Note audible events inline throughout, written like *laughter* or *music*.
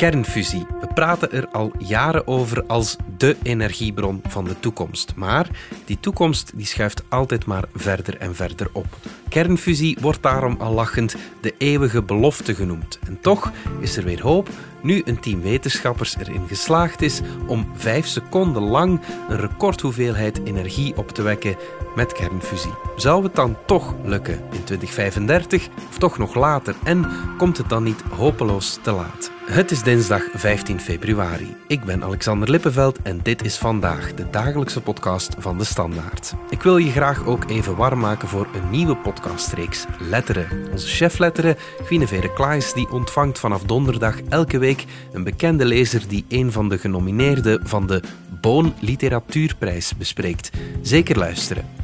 Kernfusie. We praten er al jaren over als de energiebron van de toekomst. Maar die toekomst die schuift altijd maar verder en verder op. Kernfusie wordt daarom al lachend de eeuwige belofte genoemd. En toch is er weer hoop nu een team wetenschappers erin geslaagd is om vijf seconden lang een recordhoeveelheid energie op te wekken met kernfusie. Zou het dan toch lukken in 2035 of toch nog later? En komt het dan niet hopeloos te laat? Het is dinsdag 15 februari. Ik ben Alexander Lippenveld en dit is vandaag de dagelijkse podcast van de Standaard. Ik wil je graag ook even warm maken voor een nieuwe podcastreeks Letteren. Onze chef Letteren, Guinevere Klaes, die ontvangt vanaf donderdag elke week een bekende lezer die een van de genomineerden van de Boon Literatuurprijs bespreekt. Zeker luisteren.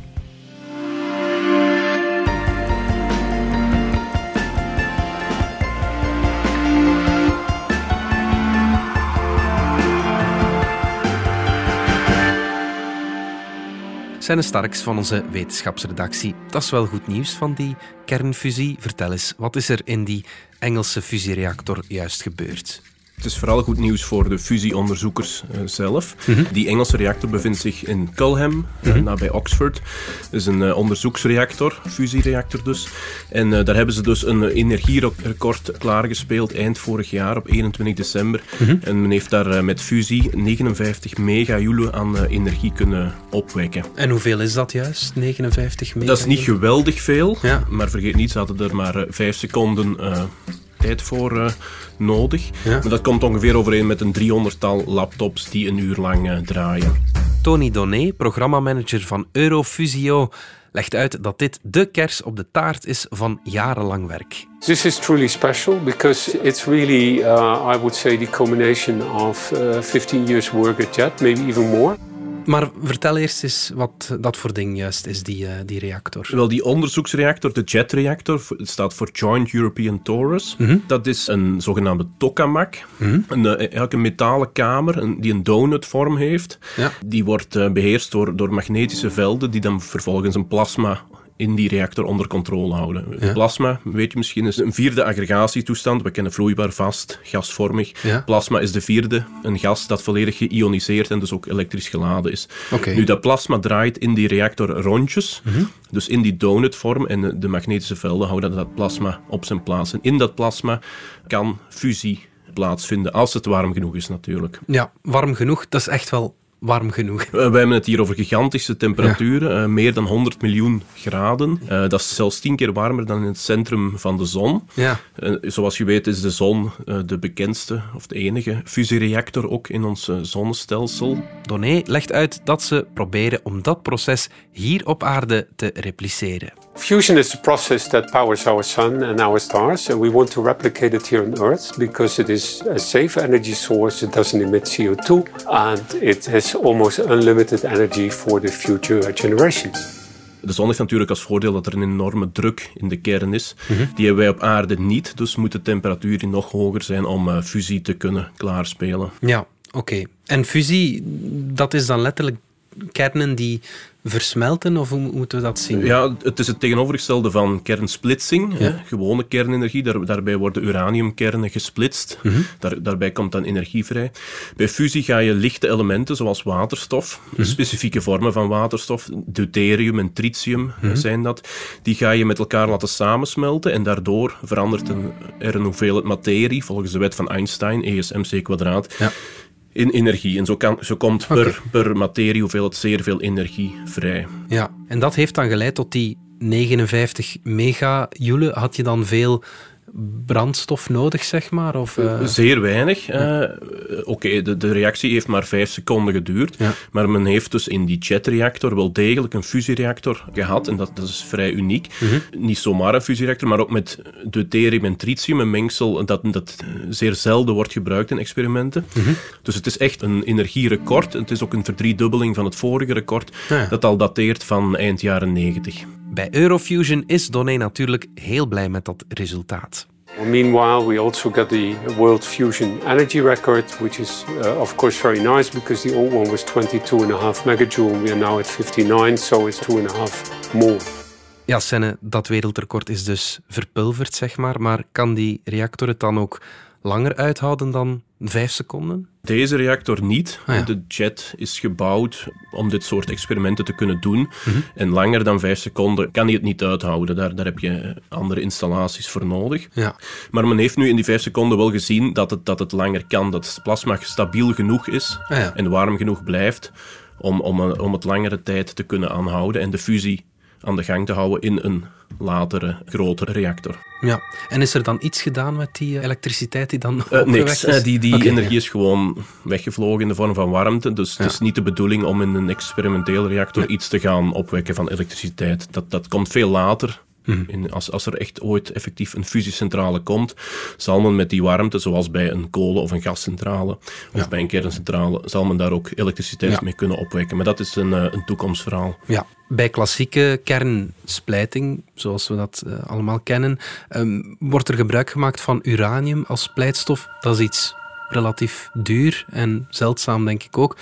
Senne Starks van onze wetenschapsredactie. Dat is wel goed nieuws van die kernfusie. Vertel eens, wat is er in die Engelse fusiereactor juist gebeurd? Het is vooral goed nieuws voor de fusieonderzoekers uh, zelf. Mm -hmm. Die Engelse reactor bevindt zich in Culham, mm -hmm. uh, nabij Oxford. Het is een uh, onderzoeksreactor, fusiereactor dus. En daar hebben ze dus een energierecord klaargespeeld eind vorig jaar op 21 december. Mm -hmm. En men heeft daar met fusie 59 megajoule aan energie kunnen opwekken. En hoeveel is dat juist, 59 megajoule? Dat is niet geweldig veel, ja. maar vergeet niet, ze hadden er maar 5 seconden tijd voor uh, nodig. Ja. Maar dat komt ongeveer overeen met een 300-tal laptops die een uur lang uh, draaien. Tony Donné, programmamanager van Eurofusio, legt uit dat dit de kers op de taart is van jarenlang werk. This is truly special because it's really, uh, I would say, the combination of 15 years work at JET, maybe even more. Maar vertel eerst eens wat dat voor ding juist is, die, uh, die reactor. Wel, die onderzoeksreactor, de JET-reactor, staat voor Joint European Torus. Mm -hmm. Dat is een zogenaamde tokamak. Mm -hmm. een, eigenlijk een metalen kamer een, die een donutvorm heeft. Ja. Die wordt uh, beheerst door, door magnetische velden die dan vervolgens een plasma in die reactor onder controle houden. Ja. Plasma, weet je misschien, is een vierde aggregatietoestand. We kennen vloeibaar, vast, gasvormig. Ja. Plasma is de vierde, een gas dat volledig geïoniseerd en dus ook elektrisch geladen is. Okay. Nu, dat plasma draait in die reactor rondjes, mm -hmm. dus in die donutvorm en de magnetische velden houden dat plasma op zijn plaats. En in dat plasma kan fusie plaatsvinden, als het warm genoeg is natuurlijk. Ja, warm genoeg, dat is echt wel warm genoeg. Uh, wij hebben het hier over gigantische temperaturen, ja. uh, meer dan 100 miljoen graden. Uh, dat is zelfs tien keer warmer dan in het centrum van de zon. Ja. zoals je weet is de zon de bekendste of de enige fusiereactor ook in ons zonnestelsel. Doné legt uit dat ze proberen om dat proces hier op aarde te repliceren. Fusion is the process that powers our sun and our stars, and we want to replicate it here on Earth because it is a safe energy source. It doesn't emit CO2, and it has almost unlimited energy for the future generations. De zon heeft natuurlijk als voordeel dat er een enorme druk in de kern is. Mm -hmm. Die hebben wij op aarde niet, dus moet de temperatuur nog hoger zijn om uh, fusie te kunnen klaarspelen. Ja, oké. Okay. En fusie, dat is dan letterlijk kernen die versmelten, of hoe moeten we dat zien? Ja, het is het tegenovergestelde van kernsplitsing. Ja. Gewone kernenergie, daar, daarbij worden uraniumkernen gesplitst. Mm -hmm. daar, daarbij komt dan energie vrij. Bij fusie ga je lichte elementen, zoals waterstof, mm -hmm. specifieke vormen van waterstof, deuterium en tritium mm -hmm. zijn dat, die ga je met elkaar laten samensmelten en daardoor verandert een, er een hoeveelheid materie, volgens de wet van Einstein, ESMC kwadraat, ja in energie. En zo, kan, zo komt per, per materie hoeveelheid zeer veel energie vrij. Ja, en dat heeft dan geleid tot die 59 megajoule. Had je dan veel brandstof nodig, zeg maar? Of, uh... Zeer weinig. Ja. Uh, Oké, okay, de, de reactie heeft maar vijf seconden geduurd. Ja. Maar men heeft dus in die jetreactor wel degelijk een fusiereactor gehad. En dat, dat is vrij uniek. Mm -hmm. Niet zomaar een fusiereactor, maar ook met deuterium en tritium, een mengsel dat, dat zeer zelden wordt gebruikt in experimenten. Mm -hmm. Dus het is echt een energierecord. Het is ook een verdriedubbeling van het vorige record, ja. dat al dateert van eind jaren 90. Bij Eurofusion is Doné natuurlijk heel blij met dat resultaat. Meanwhile, we also got the World Fusion Energy Record, which is uh, of course very nice because the old one was 22.5 megajoule. We are now at 59, so it's 2.5 more. Ja, Senne, dat wereldrecord is dus verpulverd, zeg maar. Maar kan die reactor het dan ook langer uithouden dan vijf seconden? Deze reactor niet. Ah, de jet is gebouwd om dit soort experimenten te kunnen doen. Mhm. En langer dan vijf seconden kan hij het niet uithouden. Daar, daar heb je andere installaties voor nodig. Ja. Maar men heeft nu in die vijf seconden wel gezien dat het, dat het langer kan. Dat het plasma stabiel genoeg is ah, en warm genoeg blijft om, om, om het langere tijd te kunnen aanhouden en de fusie aan de gang te houden in een latere, grotere reactor. Ja, en is er dan iets gedaan met die elektriciteit die dan uh, Niks, is? die, die energie is gewoon weggevlogen in de vorm van warmte. Dus het is niet de bedoeling om in een experimenteel reactor iets te gaan opwekken van elektriciteit. Dat, dat komt veel later. Mhm. als, als er echt ooit effectief een fusiecentrale komt, zal men met die warmte, zoals bij een kolen- of een gascentrale of bij een kerncentrale, zal men daar ook elektriciteit mee kunnen opwekken. Maar dat is een, eh, een toekomstverhaal. Ja. Bij klassieke kernsplijting, zoals we dat uh, allemaal kennen, um, wordt er gebruik gemaakt van uranium als splijtstof. Dat is iets relatief duur en zeldzaam, denk ik ook.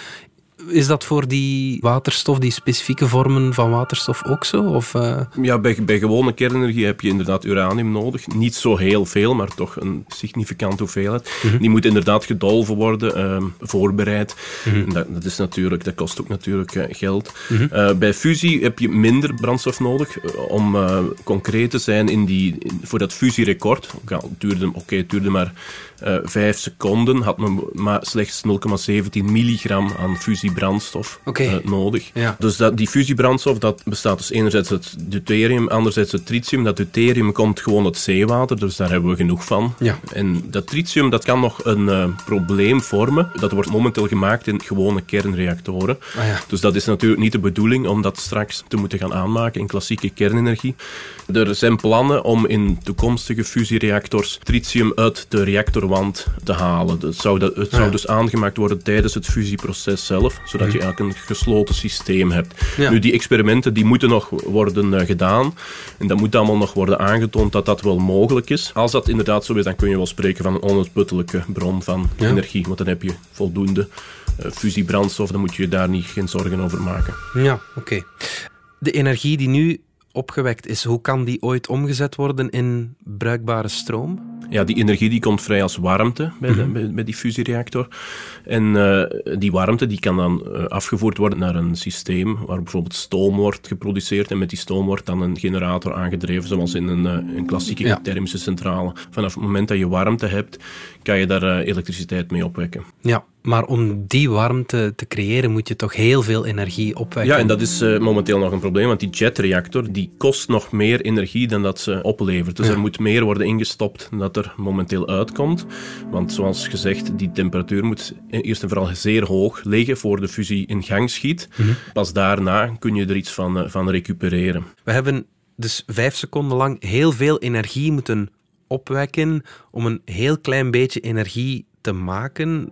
Is dat voor die waterstof, die specifieke vormen van waterstof ook zo? Of, uh... Ja, bij, bij gewone kernenergie heb je inderdaad uranium nodig. Niet zo heel veel, maar toch een significante hoeveelheid. Mhm. Die moet inderdaad gedolven worden, uh, voorbereid. Mhm. dat, dat, is natuurlijk, dat kost ook natuurlijk uh, geld. Mhm. Eh, bij fusie heb je minder brandstof nodig. om concreet te zijn in die, voor dat fusierecord. Oké, het duurde, okay, het duurde maar uh, vijf seconden had men maar slechts 0,17 milligram aan fusiebrandstof okay. uh, nodig. Ja. Dus dat, die fusiebrandstof dat bestaat dus enerzijds uit deuterium, anderzijds uit tritium. Dat deuterium komt gewoon uit zeewater, dus daar hebben we genoeg van. Ja. En dat tritium dat kan nog een uh, probleem vormen. Dat wordt momenteel gemaakt in gewone kernreactoren. Ah, ja. Dus dat is natuurlijk niet de bedoeling om dat straks te moeten gaan aanmaken in klassieke kernenergie. Er zijn plannen om in toekomstige fusiereactors tritium uit de reactor te halen. Het zou, dat, het zou dus aangemaakt worden tijdens het fusieproces zelf, zodat je mhm. eigenlijk een gesloten systeem hebt. Nu, die experimenten die moeten nog worden uh, gedaan en dat moet allemaal nog worden aangetoond dat dat wel mogelijk is. Als dat inderdaad zo is, dan kun je wel spreken van een onuitputtelijke bron van energie, want dan heb je voldoende uh, fusiebrandstof, dan moet je daar niet geen zorgen over maken. Ja, oké. De energie die nu opgewekt is, hoe kan die ooit omgezet worden in bruikbare stroom? Ja, die energie die komt vrij als warmte bij, de, mhm. bij, die fusiereactor. En uh, die warmte die kan dan uh, afgevoerd worden naar een systeem waar bijvoorbeeld stoom wordt geproduceerd. En met die stoom wordt dan een generator aangedreven, zoals in een, uh, een klassieke thermische centrale. Vanaf het moment dat je warmte hebt, kan je daar elektriciteit mee opwekken. Ja, maar om die warmte te creëren moet je toch heel veel energie opwekken. Ja, en dat is uh, momenteel nog een probleem, want die jetreactor die kost nog meer energie dan dat ze oplevert. Dus er moet meer worden ingestopt dan dat er momenteel uitkomt. Want zoals gezegd, die temperatuur moet eerst en vooral zeer hoog liggen voor de fusie in gang schiet. Mhm. Pas daarna kun je er iets van, uh, van recupereren. We hebben dus vijf seconden lang heel veel energie moeten opwekken om een heel klein beetje energie te maken.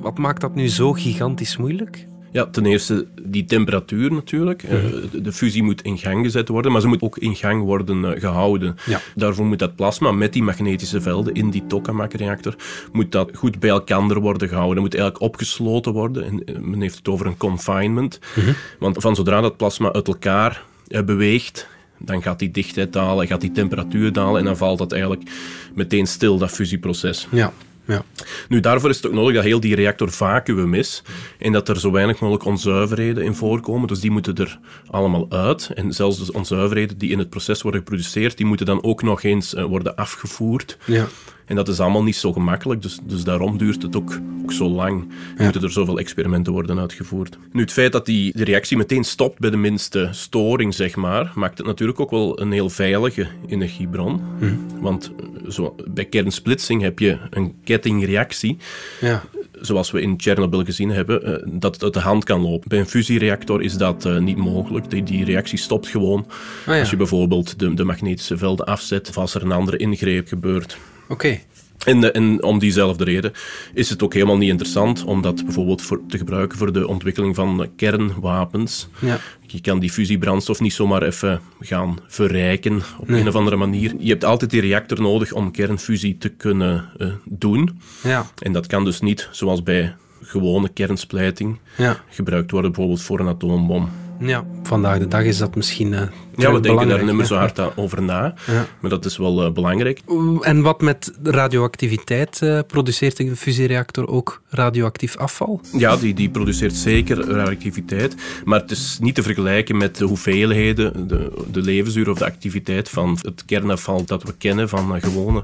Wat maakt dat nu zo gigantisch moeilijk? Ja, ten eerste die temperatuur natuurlijk. Eh, mhm. de fusie moet in gang gezet worden, maar ze moet ook in gang worden eh, gehouden. Ja. Daarvoor moet dat plasma met die magnetische velden in die tokamak-reactor moet dat goed bij elkaar worden gehouden. Moet eigenlijk opgesloten worden. En eh, men heeft het over een confinement. Mhm. Want van zodra dat plasma uit elkaar beweegt, dan gaat die dichtheid dalen, gaat die temperatuur dalen en dan valt dat eigenlijk meteen stil, dat fusieproces. Ja. Ja. Nu, daarvoor is het ook nodig dat heel die reactor vacuüm is en dat er zo weinig mogelijk onzuiverheden in voorkomen. Dus die moeten er allemaal uit. En zelfs de onzuiverheden die in het proces worden geproduceerd, die moeten dan ook nog eens uh, worden afgevoerd. Ja. En dat is allemaal niet zo gemakkelijk, dus, dus daarom duurt het ook, ook zo lang. Ja. Moeten er zoveel experimenten worden uitgevoerd. Nu, het feit dat die de reactie meteen stopt bij de minste storing, zeg maar, maakt het natuurlijk ook wel een heel veilige energiebron. Hm. Want eh, zo, bij kernsplitsing heb je een kettingreactie. Ja zoals we in Chernobyl gezien hebben, uh, dat het uit de hand kan lopen. Bij een fusiereactor is dat uh, niet mogelijk. Die, die, reactie stopt gewoon ah, ja. als je bijvoorbeeld de, de magnetische velden afzet of als er een andere ingreep gebeurt. Oké. En, en, om diezelfde reden is het ook helemaal niet interessant om dat bijvoorbeeld voor, te gebruiken voor de ontwikkeling van kernwapens. Ja. Je kan die fusiebrandstof niet zomaar even gaan verrijken op een of andere manier. Je hebt altijd die reactor nodig om kernfusie te kunnen uh, doen. Ja. En dat kan dus niet, zoals bij gewone kernsplijting, ja. gebruikt worden bijvoorbeeld voor een atoombom. Ja, vandaag de dag is dat misschien. Uh, ja, we denken daar niet meer zo hard over na, ja. maar dat is wel uh, belangrijk. En wat met radioactiviteit? Uh, produceert een fusiereactor ook radioactief afval? Ja, die, die produceert zeker radioactiviteit, maar het is niet te vergelijken met de hoeveelheden, de, de levensduur of de activiteit van het kernafval dat we kennen van gewone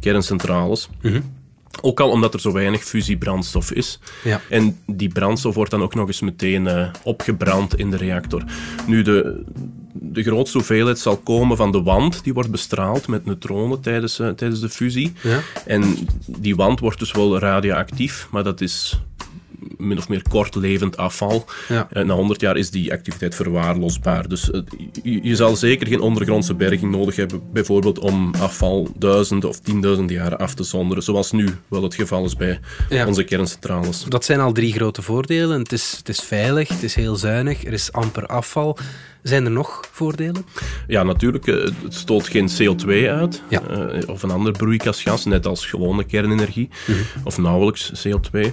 kerncentrales. Mm ook al omdat er zo weinig fusiebrandstof is. Ja. En die brandstof wordt dan ook nog eens meteen uh, opgebrand in de reactor. Nu, de, de grootste hoeveelheid zal komen van de wand. Die wordt bestraald met neutronen tijdens, uh, tijdens de fusie. Ja. En die wand wordt dus wel radioactief, maar dat is min of meer kortlevend afval. Ja. na 100 jaar is die activiteit verwaarloosbaar. Dus uh, je, zal zeker geen ondergrondse berging nodig hebben, bijvoorbeeld om afval duizenden of tienduizenden jaren af te zonderen, zoals nu wel het geval is bij onze kerncentrales. Dat zijn al drie grote voordelen. Het is, het is veilig, het is heel zuinig, er is amper afval. Zijn er nog voordelen? Ja, natuurlijk. Eh, het stoot geen CO2 uit ja. of een ander broeikasgas, net als gewone kernenergie, mhm. of nauwelijks CO2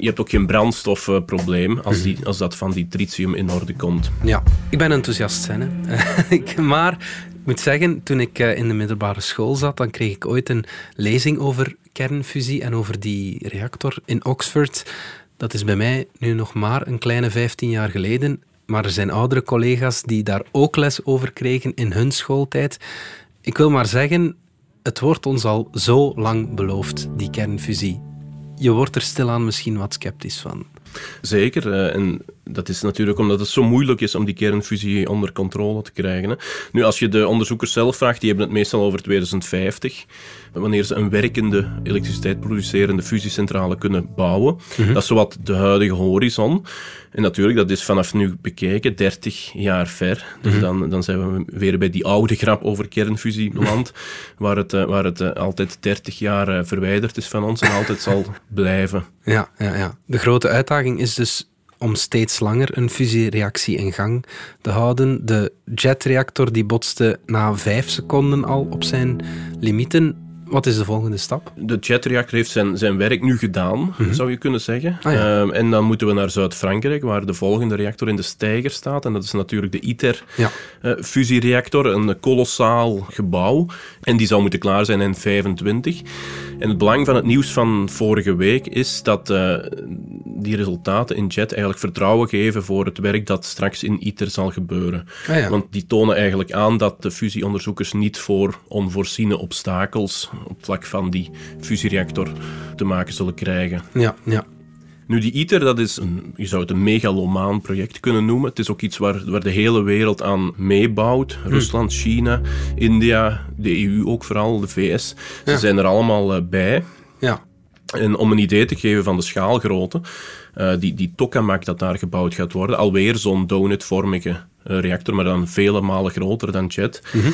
je hebt ook geen brandstofprobleem als, mhm. die, als dat van die tritium in orde komt. Ja, ik ben enthousiast, zijn, hè. *laughs* maar ik moet zeggen, toen ik eh, in de middelbare school zat, dan kreeg ik ooit een lezing over kernfusie en over die reactor in Oxford. Dat is bij mij nu nog maar een kleine 15 jaar geleden. Maar er zijn oudere collega's die daar ook les over kregen in hun schooltijd. Ik wil maar zeggen, het wordt ons al zo lang beloofd, die kernfusie je wordt er stilaan misschien wat sceptisch van. Zeker. Eh, en dat is natuurlijk omdat het zo moeilijk is om die kernfusie onder controle te krijgen. Nu, als je de onderzoekers zelf vraagt, die hebben het meestal over 2050. Wanneer ze een werkende elektriciteit producerende fusiecentrale kunnen bouwen. Mhm. Dat is zowat de huidige horizon. En natuurlijk, dat is vanaf nu bekeken 30 jaar ver. Dus mhm. dan, dan zijn we weer bij die oude grap over kernfusie beland, *laughs* waar het, eh, waar het eh, altijd 30 jaar eh, verwijderd is van ons en altijd zal *laughs* blijven. Ja, ja, ja. De grote uitdaging is dus om steeds langer een fusiereactie in gang te houden. De jetreactor die botste na vijf seconden al op zijn limieten. Wat is de volgende stap? De jetreactor heeft zijn, zijn werk nu gedaan, mhm. zou je kunnen zeggen. Ah, ehm, en dan moeten we naar Zuid-Frankrijk, waar de volgende reactor in de steiger staat. En dat is natuurlijk de ITER-fusiereactor, ja. een kolossaal gebouw. En die zou moeten klaar zijn in 25. En het belang van het nieuws van vorige week is dat uh, die resultaten in JET eigenlijk vertrouwen geven voor het werk dat straks in ITER zal gebeuren. Ah, Want die tonen eigenlijk aan dat de fusieonderzoekers niet voor onvoorziene obstakels op vlak van die fusiereactor te maken zullen krijgen. Ja, ja. Nu, die ITER, dat is een, je zou het een megalomaan project kunnen noemen. Het is ook iets waar, waar de hele wereld aan meebouwt. Hm. Rusland, China, India, de EU ook vooral, de VS. Ze zijn er allemaal uh, bij. Ja. En om een idee te geven van de schaalgrootte, uh, die, die tokamak dat daar gebouwd gaat worden, alweer zo'n donutvormige reactor, maar dan vele malen groter dan Jet. Mm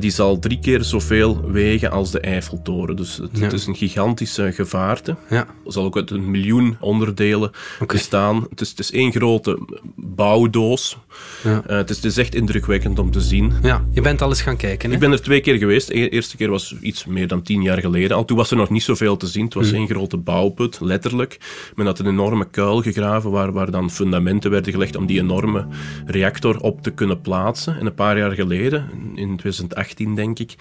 die zal drie keer zoveel wegen als de Eiffeltoren. Dus het, is een gigantische gevaarte. Ja. Er zal ook uit een miljoen onderdelen bestaan. Het is, het is één grote bouwdoos. Ja. Uh, het, is, het, is, echt indrukwekkend om te zien. Ja, je bent al eens gaan kijken. Hè? Ik ben er twee keer geweest. De eerste keer was iets meer dan tien jaar geleden. Al toen was er nog niet zoveel te zien. Het was mm. één grote bouwput, letterlijk. Men had een enorme kuil gegraven waar, waar dan fundamenten werden gelegd om die enorme reactor op te kunnen plaatsen. En een paar jaar geleden, in 2018 denk ik,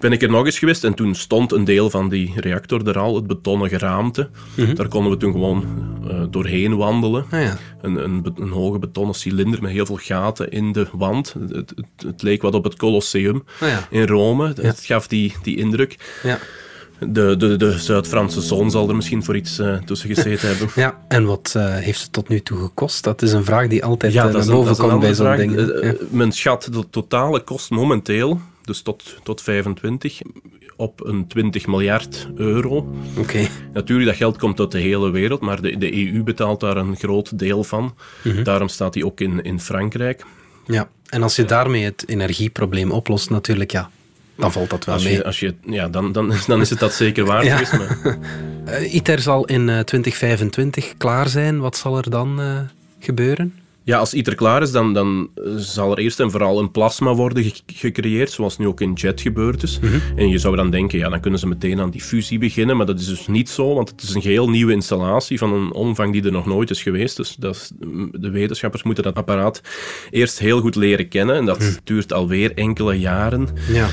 ben ik er nog eens geweest en toen stond een deel van die reactor er al, het betonnen geraamte. Mhm. Daar konden we toen gewoon uh, doorheen wandelen. Ah, ja. een, een, een, hoge betonnen cilinder met heel veel gaten in de wand. Het, het, het leek wat op het Colosseum ah, ja. in Rome. Het gaf die, die indruk. Ja. De, de, de Zuid-Franse zon zal er misschien voor iets uh, tussen gezeten hebben. *laughs* Ja, en wat uh, heeft het tot nu toe gekost? Dat is een vraag die altijd ja, naar boven komt bij zo'n ding. Ja. Men schat de totale kost momenteel, dus tot, tot 25, op een 20 miljard euro. Oké. Natuurlijk, dat geld komt uit de hele wereld, maar de, de EU betaalt daar een groot deel van. Mhm. Daarom staat die ook in, in Frankrijk. Ja, en als je daarmee het energieprobleem oplost, natuurlijk, ja, dan valt dat wel als je, mee. Als je, ja, dan, dan, dan is het dat zeker waard *laughs* ja. Maar... ITER zal in 2025 klaar zijn. Wat zal er dan uh, gebeuren? Ja, als ITER klaar is, dan, dan zal er eerst en vooral een plasma worden gecreëerd, zoals nu ook in JET gebeurd is. Mhm. En je zou dan denken, ja, dan kunnen ze meteen aan die fusie beginnen, maar dat is dus niet zo, want het is een geheel nieuwe installatie van een omvang die er nog nooit is geweest. Dus dat is, de wetenschappers moeten dat apparaat eerst heel goed leren kennen en dat mhm. duurt alweer enkele jaren. Ja.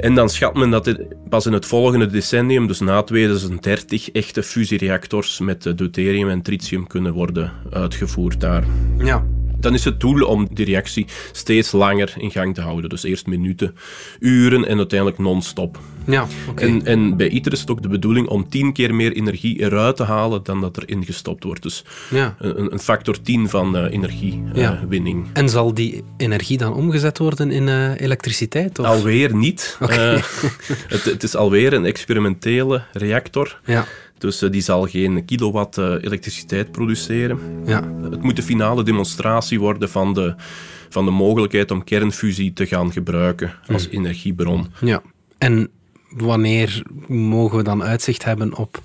En dan schat men dat dit pas in het volgende decennium, dus na 2030, echte fusiereactors met deuterium en tritium kunnen worden uitgevoerd daar. Ja dan is het doel om die reactie steeds langer in gang te houden. Dus eerst minuten, uren en uiteindelijk non-stop. Ja, okay. en, en bij ITER is het ook de bedoeling om tien keer meer energie eruit te halen dan dat er ingestopt wordt. Dus ja. een, een factor 10 van uh, energiewinning. en zal die energie dan omgezet worden in uh, elektriciteit? Of? Alweer niet. Okay. Uh, het, het, is alweer een experimentele reactor. Ja. Dus uh, die zal geen kilowatt uh, elektriciteit produceren. Ja. Het moet de finale demonstratie worden van de, van de mogelijkheid om kernfusie te gaan gebruiken als mm. energiebron. Ja. En wanneer mogen we dan uitzicht hebben op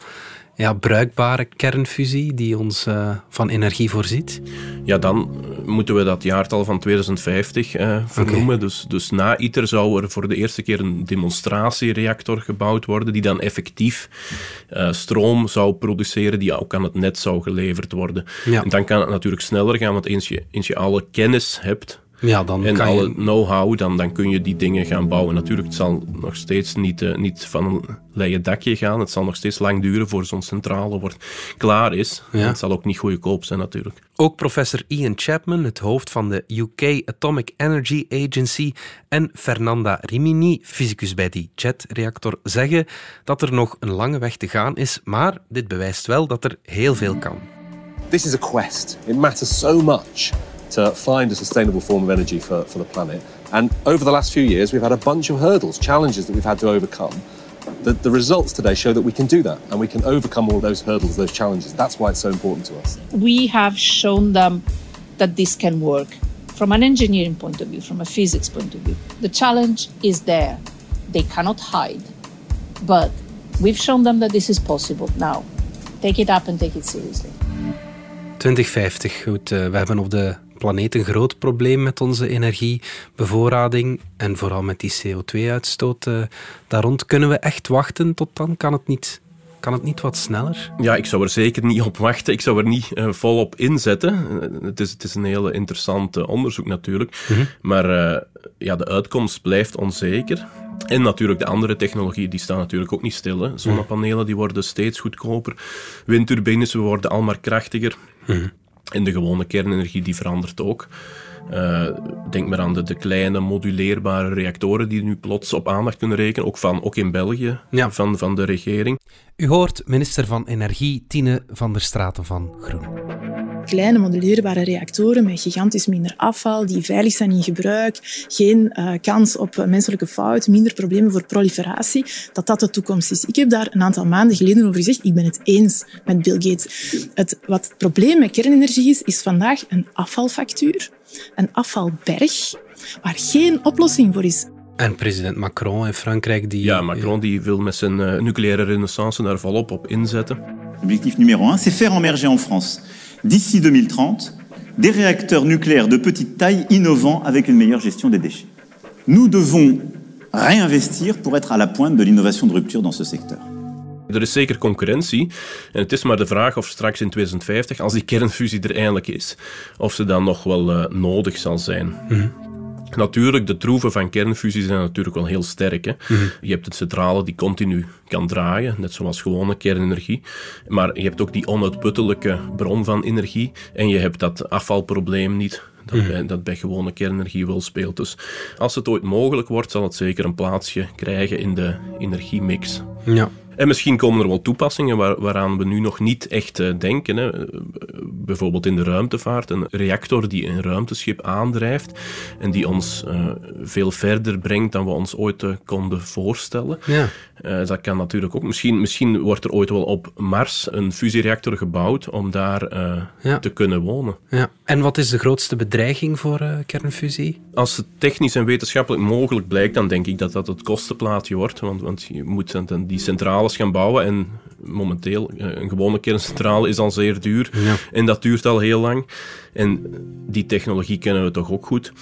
ja, bruikbare kernfusie die ons uh, van energie voorziet? Ja, dan moeten we dat jaartal van 2050 uh, vernoemen. Dus, dus na ITER zou er voor de eerste keer een demonstratiereactor gebouwd worden die dan effectief uh, stroom zou produceren die ook aan het net zou geleverd worden. Ja. En dan kan het natuurlijk sneller gaan, want eens je, eens je alle kennis hebt ja, dan en alle know-how, dan, dan kun je die dingen gaan bouwen. Natuurlijk, het zal nog steeds niet, uh, niet van een leien dakje gaan. Het zal nog steeds lang duren voor zo'n centrale wordt klaar is. Het zal ook niet goedkoop zijn natuurlijk. Ook professor Ian Chapman, het hoofd van de UK Atomic Energy Agency, en Fernanda Rimini, fysicus bij die jetreactor, zeggen dat er nog een lange weg te gaan is, maar dit bewijst wel dat er heel veel kan. This is a quest. It matters so much to find a sustainable form of energy for, for the planet. And over the last few years, we've had a bunch of hurdles, challenges that we've had to overcome. The, the results today show that we can do that and we can overcome all those hurdles, those challenges. That's why it's so important to us. We have shown them that this can work from an engineering point of view, from a physics point of view. The challenge is there. They cannot hide. But we've shown them that this is possible. Now, take it up and take it seriously. 2050, goed. Uh, we hebben op de planeet een groot probleem met onze energiebevoorrading en vooral met die CO2-uitstoot uh, daar rond. Kunnen we echt wachten tot dan? Kan het niet kan het niet wat sneller? Ja, ik zou er zeker niet op wachten. Ik zou er niet uh, volop inzetten. Uh, het, is, het is een heel interessant uh, onderzoek natuurlijk. Mhm. Maar ja, de uitkomst blijft onzeker. En natuurlijk de andere technologieën, die staan natuurlijk ook niet stil. Hè. Zonnepanelen die worden steeds goedkoper. Windturbines worden al maar krachtiger. Mm en de gewone kernenergie die verandert ook. Uh, denk maar aan de, de, kleine moduleerbare reactoren die nu plots op aandacht kunnen rekenen, ook, van, ook in België, ja. van, van de regering. U hoort minister van Energie Tine van der Straten van Groen kleine moduleerbare reactoren met gigantisch minder afval, die veilig zijn in gebruik, geen uh, kans op menselijke fout, minder problemen voor proliferatie, dat dat de toekomst is. Ik heb daar een aantal maanden geleden over gezegd, ik ben het eens met Bill Gates. Het, wat het probleem met kernenergie is, is vandaag een afvalfactuur, een afvalberg, waar geen oplossing voor is. En president Macron in Frankrijk die... Ja, Macron die wil met zijn uh, nucleaire renaissance daar volop op inzetten. Objectif numéro 1, c'est faire emerger en France d'ici 2030 des réacteurs nucléaires de petite taille innovants avec une meilleure gestion des déchets. Nous devons réinvestir pour être à la pointe de l'innovation de rupture dans ce secteur. Er is zeker concurrentie. En het is maar de vraag of straks in 2050, als die kernfusie er eindelijk is, of ze dan nog wel uh, nodig zal zijn. Mm -hmm. Natuurlijk, de troeven van kernfusie zijn natuurlijk wel heel sterk. Hè. Mhm. Je hebt het centrale die continu kan draaien, net zoals gewone kernenergie. Maar je hebt ook die onuitputtelijke bron van energie. En je hebt dat afvalprobleem niet. Dat, mhm. bij, dat bij gewone kernenergie wel speelt. Dus als het ooit mogelijk wordt, zal het zeker een plaatsje krijgen in de energiemix. Ja. En misschien komen er wel toepassingen waar, waaraan we nu nog niet echt uh, denken. Hè. Bijvoorbeeld in de ruimtevaart, een reactor die een ruimteschip aandrijft en die ons uh, veel verder brengt dan we ons ooit uh, konden voorstellen. Ja. dat kan natuurlijk ook. Misschien, misschien wordt er ooit wel op Mars een fusiereactor gebouwd om daar ja. te kunnen wonen. Ja. En wat is de grootste bedreiging voor kernfusie? Als het technisch en wetenschappelijk mogelijk blijkt, dan denk ik dat dat het kostenplaatje wordt. Want, want je moet die centrale gaan bouwen en momenteel, een gewone kerncentrale is al zeer duur. En dat duurt al heel lang. En die technologie kennen we toch ook goed.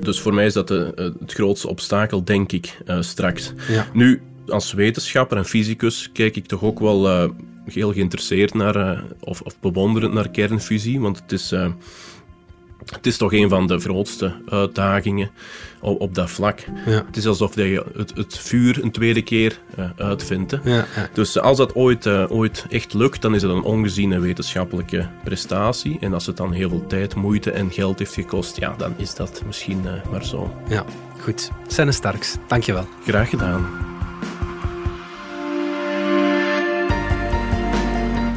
Dus voor mij is dat de, het grootste obstakel, denk ik, straks. Nu, als wetenschapper en fysicus kijk ik toch ook wel heel geïnteresseerd naar, of, of bewonderend naar kernfusie, want het is het is toch een van de grootste uitdagingen op, op dat vlak. Ja. Het is alsof je het, het vuur een tweede keer uh, uitvindt. Ja, ja. Dus als dat ooit, ooit echt lukt, dan is het een ongeziene wetenschappelijke prestatie. En als het dan heel veel tijd, moeite en geld heeft gekost, ja, dan is dat misschien maar zo. Ja, goed. Senne Starks, dankjewel. Graag gedaan.